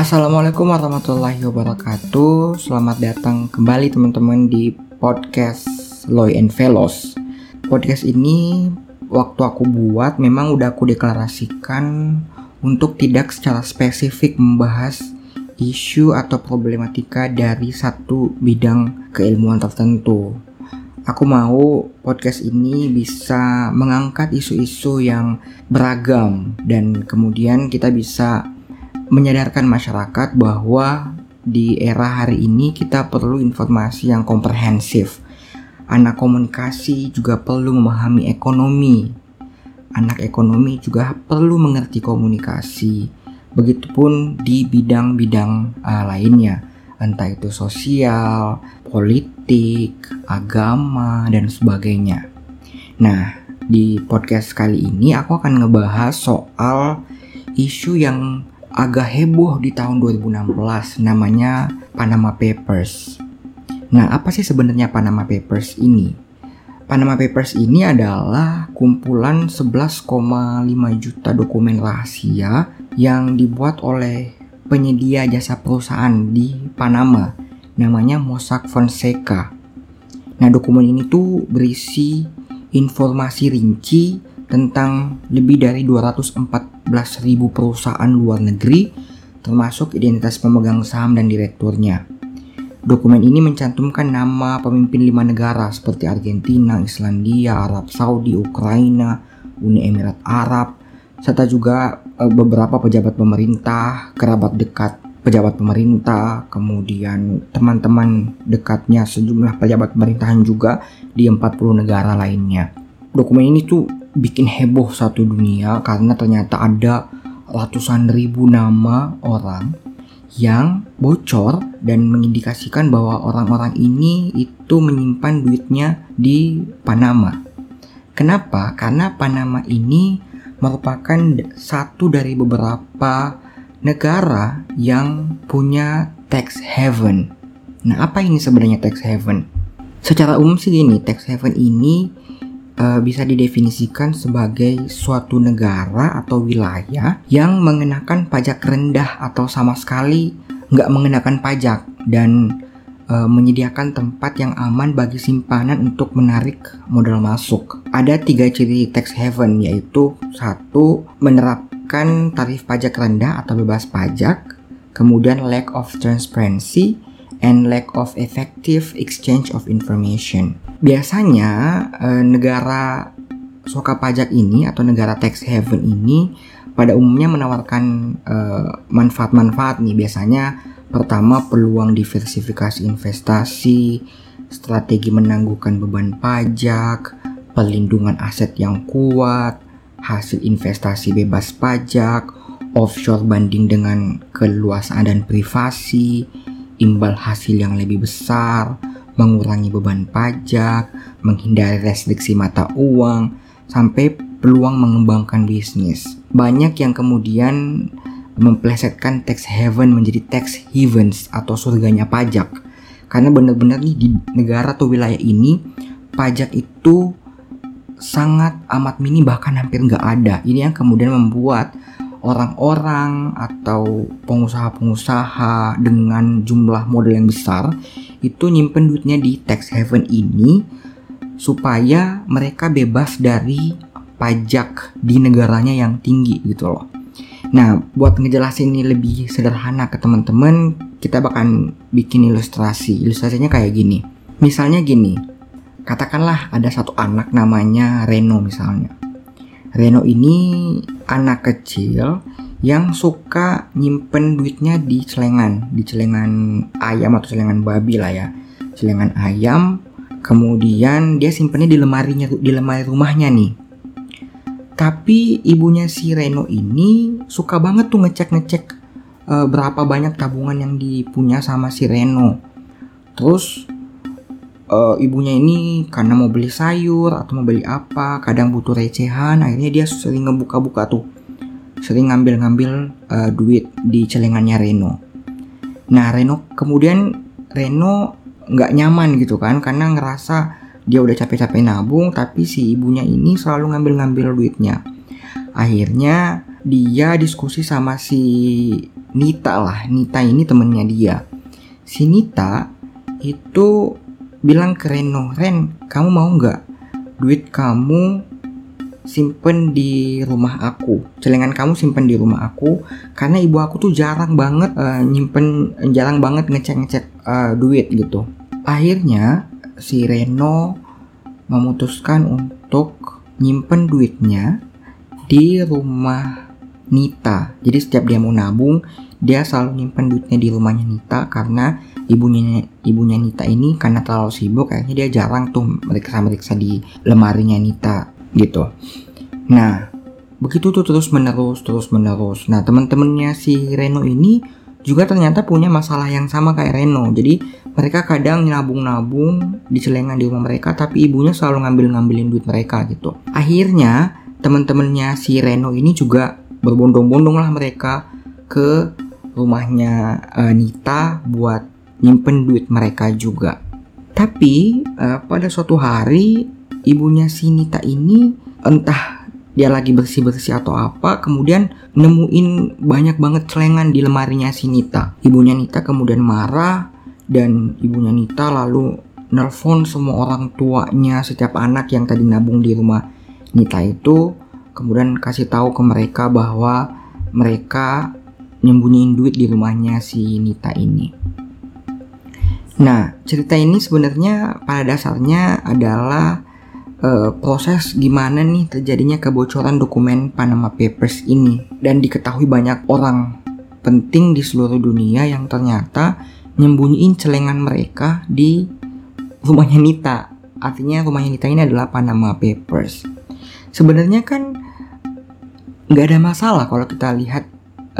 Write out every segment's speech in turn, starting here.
Assalamualaikum warahmatullahi wabarakatuh. Selamat datang kembali teman-teman di podcast Loy and Velos. Podcast ini waktu aku buat memang udah aku deklarasikan Untuk tidak secara spesifik membahas isu atau problematika dari satu bidang keilmuan tertentu. Aku mau podcast ini bisa mengangkat isu-isu yang beragam dan kemudian kita bisa menyadarkan masyarakat bahwa di era hari ini kita perlu informasi yang komprehensif. Anak komunikasi juga perlu memahami ekonomi. Anak ekonomi juga perlu mengerti komunikasi. Begitupun di bidang-bidang uh, lainnya, entah itu sosial, politik, agama, dan sebagainya. Nah, di podcast kali ini aku akan ngebahas soal isu yang agak heboh di tahun 2016 namanya Panama Papers. Nah, apa sih sebenarnya Panama Papers ini? Panama Papers ini adalah kumpulan 11,5 juta dokumen rahasia yang dibuat oleh penyedia jasa perusahaan di Panama namanya Mossack Fonseca. Nah, dokumen ini tuh berisi informasi rinci tentang lebih dari 214.000 perusahaan luar negeri, termasuk identitas pemegang saham dan direkturnya. Dokumen ini mencantumkan nama pemimpin lima negara seperti Argentina, Islandia, Arab Saudi, Ukraina, Uni Emirat Arab, serta juga e, beberapa pejabat pemerintah, kerabat dekat pejabat pemerintah, kemudian teman-teman dekatnya sejumlah pejabat pemerintahan juga di 40 negara lainnya. Dokumen ini tuh bikin heboh satu dunia karena ternyata ada ratusan ribu nama orang yang bocor dan mengindikasikan bahwa orang-orang ini itu menyimpan duitnya di Panama. Kenapa? Karena Panama ini merupakan satu dari beberapa negara yang punya tax haven. Nah, apa ini sebenarnya tax haven? Secara umum sih gini, tax haven ini uh, bisa didefinisikan sebagai suatu negara atau wilayah yang mengenakan pajak rendah atau sama sekali nggak mengenakan pajak dan uh, menyediakan tempat yang aman bagi simpanan untuk menarik modal masuk. Ada tiga ciri tax haven yaitu satu menerapkan tarif pajak rendah atau bebas pajak, kemudian lack of transparency, and lack of effective exchange of information. Biasanya eh, negara soka pajak ini atau negara tax haven ini pada umumnya menawarkan eh, manfaat-manfaat nih biasanya pertama peluang diversifikasi investasi, strategi menangguhkan beban pajak, perlindungan aset yang kuat, hasil investasi bebas pajak, offshore banding dengan keluasaan dan privasi, imbal hasil yang lebih besar, mengurangi beban pajak, menghindari restriksi mata uang, sampai peluang mengembangkan bisnis. Banyak yang kemudian memplesetkan tax haven menjadi tax havens atau surganya pajak. Karena benar-benar nih di negara atau wilayah ini pajak itu sangat amat minim bahkan hampir nggak ada. Ini yang kemudian membuat orang-orang atau pengusaha-pengusaha dengan jumlah modal yang besar itu nyimpen duitnya di tax haven ini supaya mereka bebas dari pajak di negaranya yang tinggi gitu loh. Nah, buat ngejelasin ini lebih sederhana ke teman-teman, kita bakal bikin ilustrasi. Ilustrasinya kayak gini. Misalnya gini, katakanlah ada satu anak namanya Reno misalnya. Reno ini anak kecil yang suka nyimpen duitnya di celengan, di celengan ayam atau celengan babi lah ya. Celengan ayam, kemudian dia simpennya di lemarinya di lemari rumahnya nih. Tapi ibunya si Reno ini suka banget tuh ngecek-ngecek uh, berapa banyak tabungan yang dipunya sama si Reno. Terus uh, ibunya ini karena mau beli sayur atau mau beli apa kadang butuh recehan akhirnya dia sering ngebuka-buka tuh sering ngambil-ngambil uh, duit di celengannya Reno nah Reno kemudian Reno nggak nyaman gitu kan karena ngerasa dia udah capek-capek nabung tapi si ibunya ini selalu ngambil-ngambil duitnya akhirnya dia diskusi sama si Nita lah. Nita ini temennya dia. Si Nita itu bilang ke Reno, Ren, kamu mau nggak? Duit kamu simpen di rumah aku. Celengan kamu simpen di rumah aku karena ibu aku tuh jarang banget uh, nyimpen jarang banget ngecek ngecek uh, duit gitu. Akhirnya si Reno memutuskan untuk nyimpen duitnya di rumah Nita. Jadi setiap dia mau nabung dia selalu nyimpen duitnya di rumahnya Nita karena ibunya ibunya Nita ini karena terlalu sibuk kayaknya dia jarang tuh meriksa-meriksa di lemarinya Nita gitu. Nah, begitu tuh terus menerus terus menerus. Nah, teman-temannya si Reno ini juga ternyata punya masalah yang sama kayak Reno. Jadi mereka kadang nabung-nabung di celengan di rumah mereka, tapi ibunya selalu ngambil-ngambilin duit mereka gitu. Akhirnya teman-temannya si Reno ini juga berbondong-bondong lah mereka ke rumahnya uh, Nita buat nyimpen duit mereka juga. Tapi uh, pada suatu hari ibunya si Nita ini entah dia lagi bersih-bersih atau apa kemudian nemuin banyak banget celengan di lemarinya si Nita. Ibunya Nita kemudian marah dan ibunya Nita lalu nelpon semua orang tuanya setiap anak yang tadi nabung di rumah Nita itu kemudian kasih tahu ke mereka bahwa mereka nyembunyiin duit di rumahnya si Nita ini. Nah, cerita ini sebenarnya pada dasarnya adalah uh, proses gimana nih terjadinya kebocoran dokumen Panama Papers ini dan diketahui banyak orang penting di seluruh dunia yang ternyata nyembunyiin celengan mereka di rumahnya Nita. Artinya rumahnya Nita ini adalah Panama Papers. Sebenarnya kan nggak ada masalah kalau kita lihat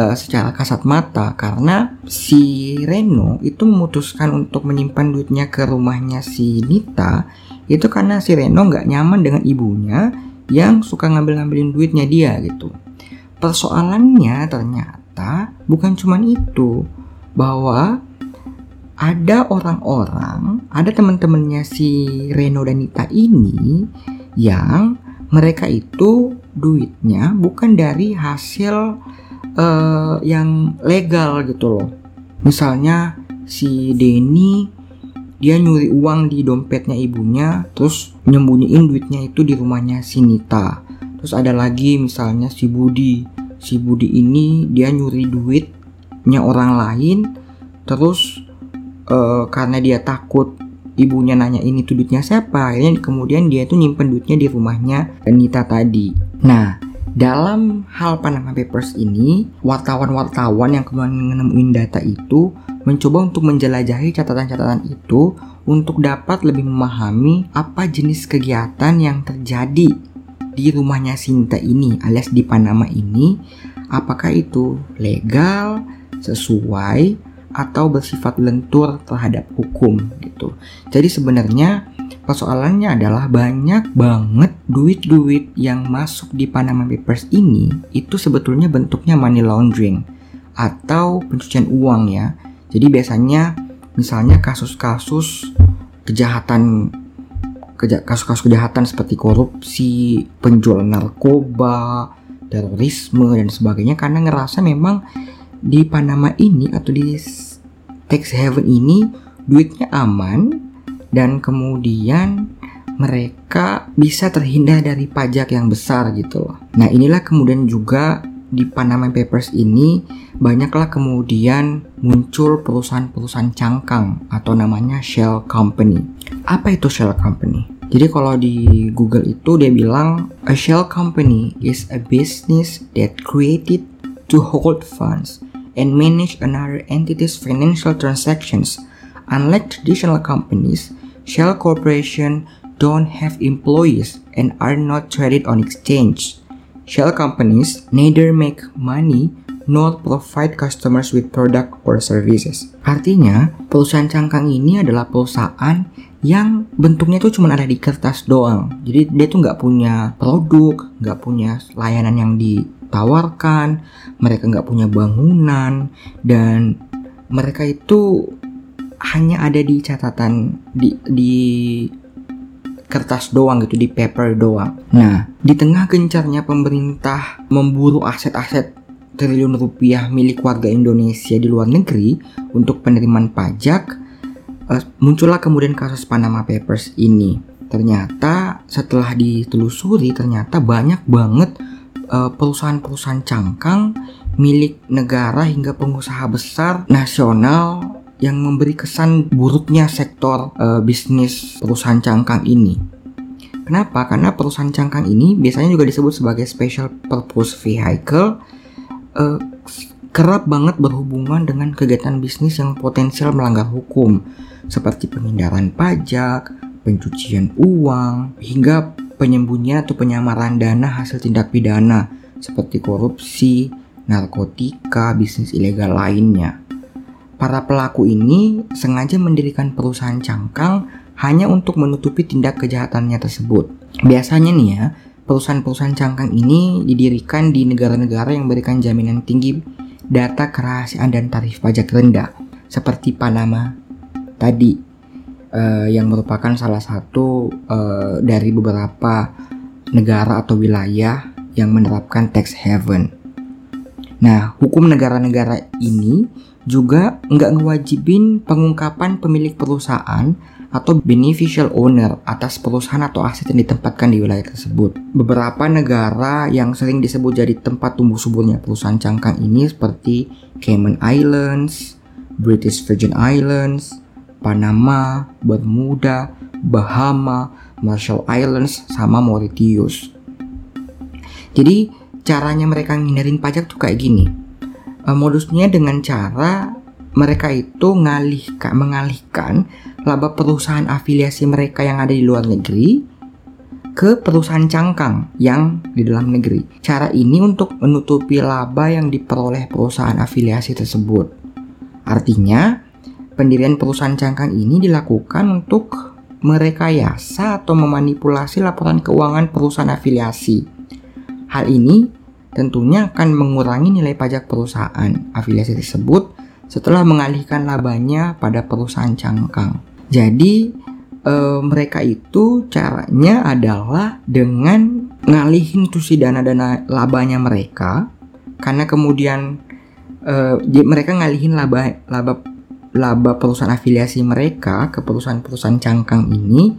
uh, secara kasat mata karena si Reno itu memutuskan untuk menyimpan duitnya ke rumahnya si Nita itu karena si Reno nggak nyaman dengan ibunya yang suka ngambil-ngambilin duitnya dia gitu. Persoalannya ternyata bukan cuma itu, bahwa ada orang-orang, ada teman-temannya si Reno dan Nita ini yang mereka itu duitnya bukan dari hasil uh, yang legal gitu loh. Misalnya si Denny dia nyuri uang di dompetnya ibunya terus nyembunyiin duitnya itu di rumahnya si Nita. Terus ada lagi misalnya si Budi. Si Budi ini dia nyuri duitnya orang lain terus uh, karena dia takut ibunya nanya ini duitnya siapa akhirnya kemudian dia tuh nyimpen duitnya di rumahnya Nita tadi. Nah dalam hal Panama Papers ini wartawan-wartawan yang kemudian menemuin data itu mencoba untuk menjelajahi catatan-catatan itu untuk dapat lebih memahami apa jenis kegiatan yang terjadi di rumahnya Sinta ini alias di Panama ini apakah itu legal, sesuai atau bersifat lentur terhadap hukum gitu. Jadi sebenarnya persoalannya adalah banyak banget duit-duit yang masuk di Panama Papers ini itu sebetulnya bentuknya money laundering atau pencucian uang ya. Jadi biasanya misalnya kasus-kasus kejahatan kasus-kasus kejahatan seperti korupsi, penjualan narkoba, terorisme dan sebagainya karena ngerasa memang di Panama ini atau di tax haven ini duitnya aman dan kemudian mereka bisa terhindar dari pajak yang besar gitu loh. Nah, inilah kemudian juga di Panama Papers ini banyaklah kemudian muncul perusahaan-perusahaan cangkang atau namanya shell company. Apa itu shell company? Jadi kalau di Google itu dia bilang a shell company is a business that created to hold funds and manage another entity's financial transactions. Unlike traditional companies, shell corporation don't have employees and are not traded on exchange. Shell companies neither make money nor provide customers with product or services. Artinya, perusahaan cangkang ini adalah perusahaan yang bentuknya itu cuma ada di kertas doang. Jadi dia tuh nggak punya produk, nggak punya layanan yang ditawarkan, mereka nggak punya bangunan, dan mereka itu hanya ada di catatan di di kertas doang gitu di paper doang. Nah, di tengah gencarnya pemerintah memburu aset-aset triliun rupiah milik warga Indonesia di luar negeri untuk penerimaan pajak, uh, muncullah kemudian kasus Panama Papers ini. Ternyata setelah ditelusuri ternyata banyak banget uh, perusahaan-perusahaan cangkang milik negara hingga pengusaha besar nasional yang memberi kesan buruknya sektor uh, bisnis perusahaan cangkang ini. Kenapa? Karena perusahaan cangkang ini biasanya juga disebut sebagai special purpose vehicle uh, kerap banget berhubungan dengan kegiatan bisnis yang potensial melanggar hukum seperti penghindaran pajak, pencucian uang, hingga penyembunyian atau penyamaran dana hasil tindak pidana seperti korupsi, narkotika, bisnis ilegal lainnya. Para pelaku ini sengaja mendirikan perusahaan cangkang hanya untuk menutupi tindak kejahatannya tersebut. Biasanya nih ya, perusahaan-perusahaan cangkang ini didirikan di negara-negara yang memberikan jaminan tinggi data kerahasiaan dan tarif pajak rendah, seperti Panama tadi, uh, yang merupakan salah satu uh, dari beberapa negara atau wilayah yang menerapkan tax haven. Nah, hukum negara-negara ini juga nggak ngewajibin pengungkapan pemilik perusahaan atau beneficial owner atas perusahaan atau aset yang ditempatkan di wilayah tersebut. Beberapa negara yang sering disebut jadi tempat tumbuh suburnya perusahaan cangkang ini seperti Cayman Islands, British Virgin Islands, Panama, Bermuda, Bahama, Marshall Islands, sama Mauritius. Jadi caranya mereka ngindarin pajak tuh kayak gini. Uh, modusnya dengan cara mereka itu ngalihkan mengalihkan laba perusahaan afiliasi mereka yang ada di luar negeri ke perusahaan cangkang yang di dalam negeri. Cara ini untuk menutupi laba yang diperoleh perusahaan afiliasi tersebut. Artinya, pendirian perusahaan cangkang ini dilakukan untuk merekayasa atau memanipulasi laporan keuangan perusahaan afiliasi. Hal ini tentunya akan mengurangi nilai pajak perusahaan afiliasi tersebut setelah mengalihkan labanya pada perusahaan cangkang. Jadi e, mereka itu caranya adalah dengan ngalihin tuh si dana-dana labanya mereka karena kemudian e, mereka ngalihin laba laba laba perusahaan afiliasi mereka ke perusahaan-perusahaan cangkang ini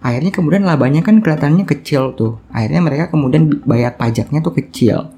akhirnya kemudian labanya kan kelihatannya kecil tuh akhirnya mereka kemudian bayar pajaknya tuh kecil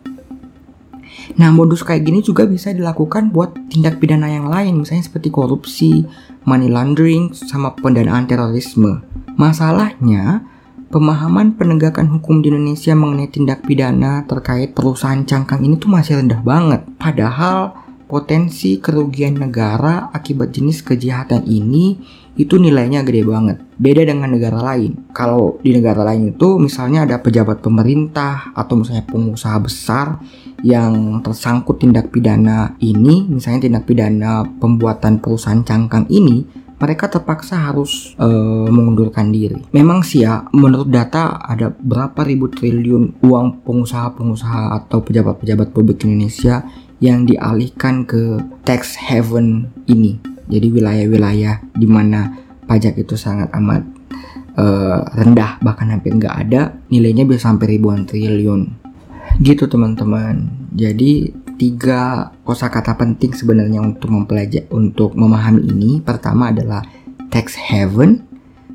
Nah, modus kayak gini juga bisa dilakukan buat tindak pidana yang lain, misalnya seperti korupsi, money laundering, sama pendanaan terorisme. Masalahnya, pemahaman penegakan hukum di Indonesia mengenai tindak pidana terkait perusahaan cangkang ini tuh masih rendah banget. Padahal potensi kerugian negara akibat jenis kejahatan ini itu nilainya gede banget. Beda dengan negara lain. Kalau di negara lain itu misalnya ada pejabat pemerintah atau misalnya pengusaha besar yang tersangkut tindak pidana ini, misalnya tindak pidana pembuatan perusahaan cangkang ini, mereka terpaksa harus uh, mengundurkan diri. Memang sih ya, menurut data ada berapa ribu triliun uang pengusaha-pengusaha atau pejabat-pejabat publik Indonesia yang dialihkan ke tax haven ini. Jadi wilayah-wilayah di mana pajak itu sangat amat uh, rendah bahkan hampir nggak ada, nilainya bisa sampai ribuan triliun. Gitu teman-teman. Jadi tiga kosakata penting sebenarnya untuk mempelajari untuk memahami ini. Pertama adalah tax haven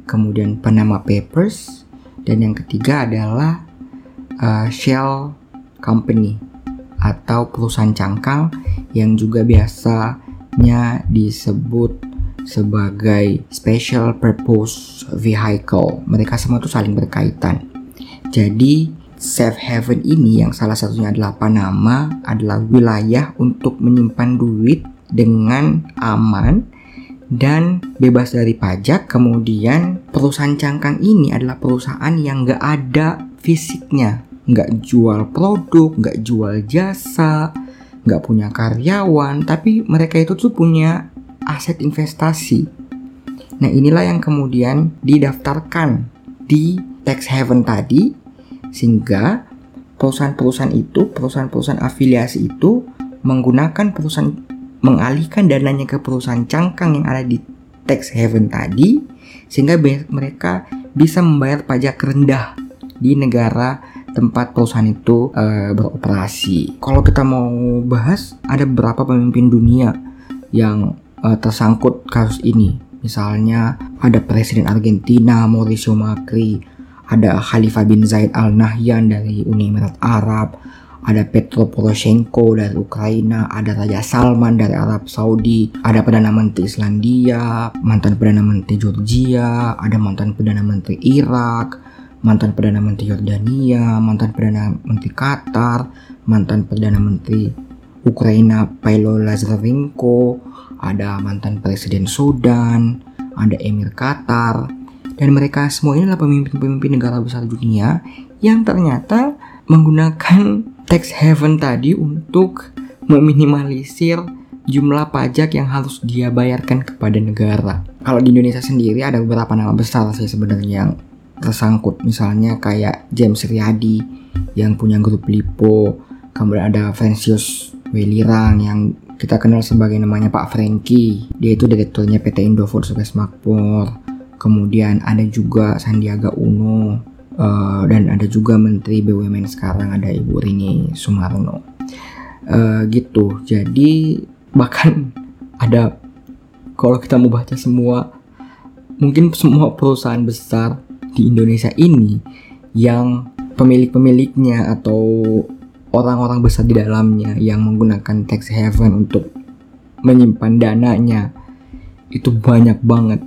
kemudian Panama Papers dan yang ketiga adalah uh, shell company atau perusahaan cangkang yang juga disebut sebagai special purpose vehicle. Mereka semua itu saling berkaitan. Jadi safe haven ini yang salah satunya adalah Panama adalah wilayah untuk menyimpan duit dengan aman dan bebas dari pajak. Kemudian perusahaan cangkang ini adalah perusahaan yang gak ada fisiknya, gak jual produk, gak jual jasa, gak punya karyawan, tapi mereka itu tuh punya aset investasi. Nah inilah yang kemudian didaftarkan di tax haven tadi sehingga perusahaan-perusahaan itu, perusahaan-perusahaan afiliasi itu menggunakan perusahaan mengalihkan dananya ke perusahaan cangkang yang ada di tax haven tadi sehingga mereka bisa membayar pajak rendah di negara tempat perusahaan itu uh, beroperasi. Kalau kita mau bahas, ada beberapa pemimpin dunia yang uh, tersangkut kasus ini. Misalnya ada Presiden Argentina Mauricio Macri, ada Khalifah bin Zaid Al Nahyan dari Uni Emirat Arab, ada Petro Poroshenko dari Ukraina, ada Raja Salman dari Arab Saudi, ada Perdana Menteri Islandia, mantan Perdana Menteri Georgia, ada mantan Perdana Menteri Irak, mantan Perdana Menteri Yordania, mantan Perdana Menteri Qatar, mantan Perdana Menteri Ukraina Pailo Lazarenko, ada mantan Presiden Sudan, ada Emir Qatar, dan mereka semua ini adalah pemimpin-pemimpin negara besar dunia yang ternyata menggunakan tax haven tadi untuk meminimalisir jumlah pajak yang harus dia bayarkan kepada negara. Kalau di Indonesia sendiri ada beberapa nama besar sih sebenarnya yang tersangkut. Misalnya kayak James Riyadi yang punya grup Lipo, kemudian ada Francius Welirang yang kita kenal sebagai namanya Pak Franky. Dia itu direkturnya PT Indofood Sukses Makmur. Kemudian ada juga Sandiaga Uno, uh, dan ada juga Menteri BUMN sekarang ada Ibu Rini Sumarno uh, gitu jadi bahkan ada kalau kita mau baca semua mungkin semua perusahaan besar di Indonesia ini yang pemilik-pemiliknya atau orang-orang besar di dalamnya yang menggunakan tax haven untuk menyimpan dananya itu banyak banget.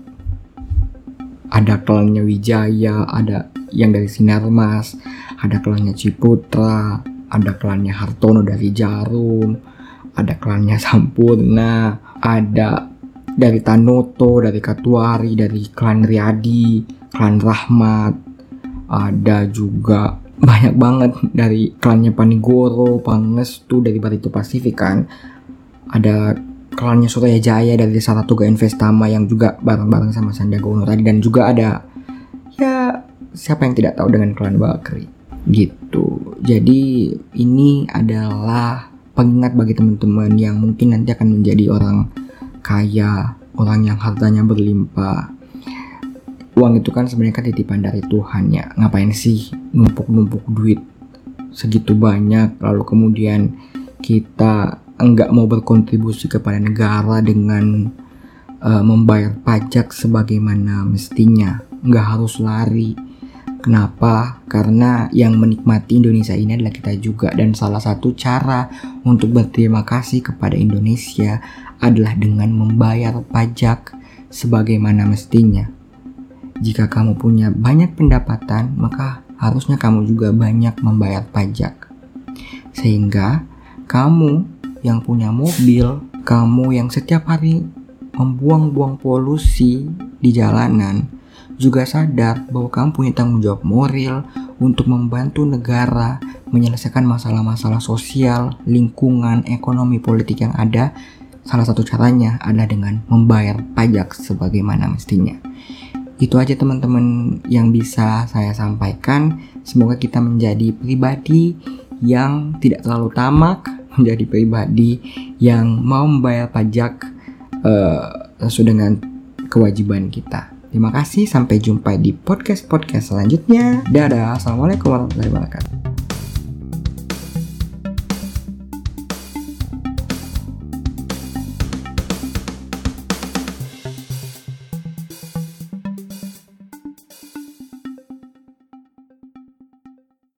Ada klannya Wijaya, ada yang dari Sinarmas, ada klannya Ciputra, ada klannya Hartono dari Jarum, ada klannya Sampurna, ada dari Tanoto, dari Katuari, dari klan Riyadi, klan Rahmat, ada juga banyak banget dari klannya Panigoro, Pangestu dari Barito Pasifik kan. Ada klannya Suraya Jaya dari Saratoga Investama yang juga bareng-bareng sama Sandiaga Uno tadi dan juga ada ya siapa yang tidak tahu dengan klan Bakri gitu. Jadi ini adalah pengingat bagi teman-teman yang mungkin nanti akan menjadi orang kaya, orang yang hartanya berlimpah. Uang itu kan sebenarnya kan titipan dari Tuhan ya. Ngapain sih numpuk-numpuk duit segitu banyak lalu kemudian kita enggak mau berkontribusi kepada negara dengan uh, membayar pajak sebagaimana mestinya. Enggak harus lari Kenapa? Karena yang menikmati Indonesia ini adalah kita juga dan salah satu cara untuk berterima kasih kepada Indonesia adalah dengan membayar pajak sebagaimana mestinya. Jika kamu punya banyak pendapatan, maka harusnya kamu juga banyak membayar pajak. Sehingga kamu yang punya mobil, kamu yang setiap hari membuang-buang polusi di jalanan, juga sadar bahwa kamu punya tanggung jawab moral untuk membantu negara menyelesaikan masalah-masalah sosial, lingkungan, ekonomi, politik yang ada. Salah satu caranya adalah dengan membayar pajak sebagaimana mestinya. Itu aja teman-teman yang bisa saya sampaikan. Semoga kita menjadi pribadi yang tidak terlalu tamak, menjadi pribadi yang mau membayar pajak uh, sesuai dengan kewajiban kita. Terima kasih, sampai jumpa di podcast-podcast selanjutnya. Dadah, Assalamualaikum warahmatullahi wabarakatuh.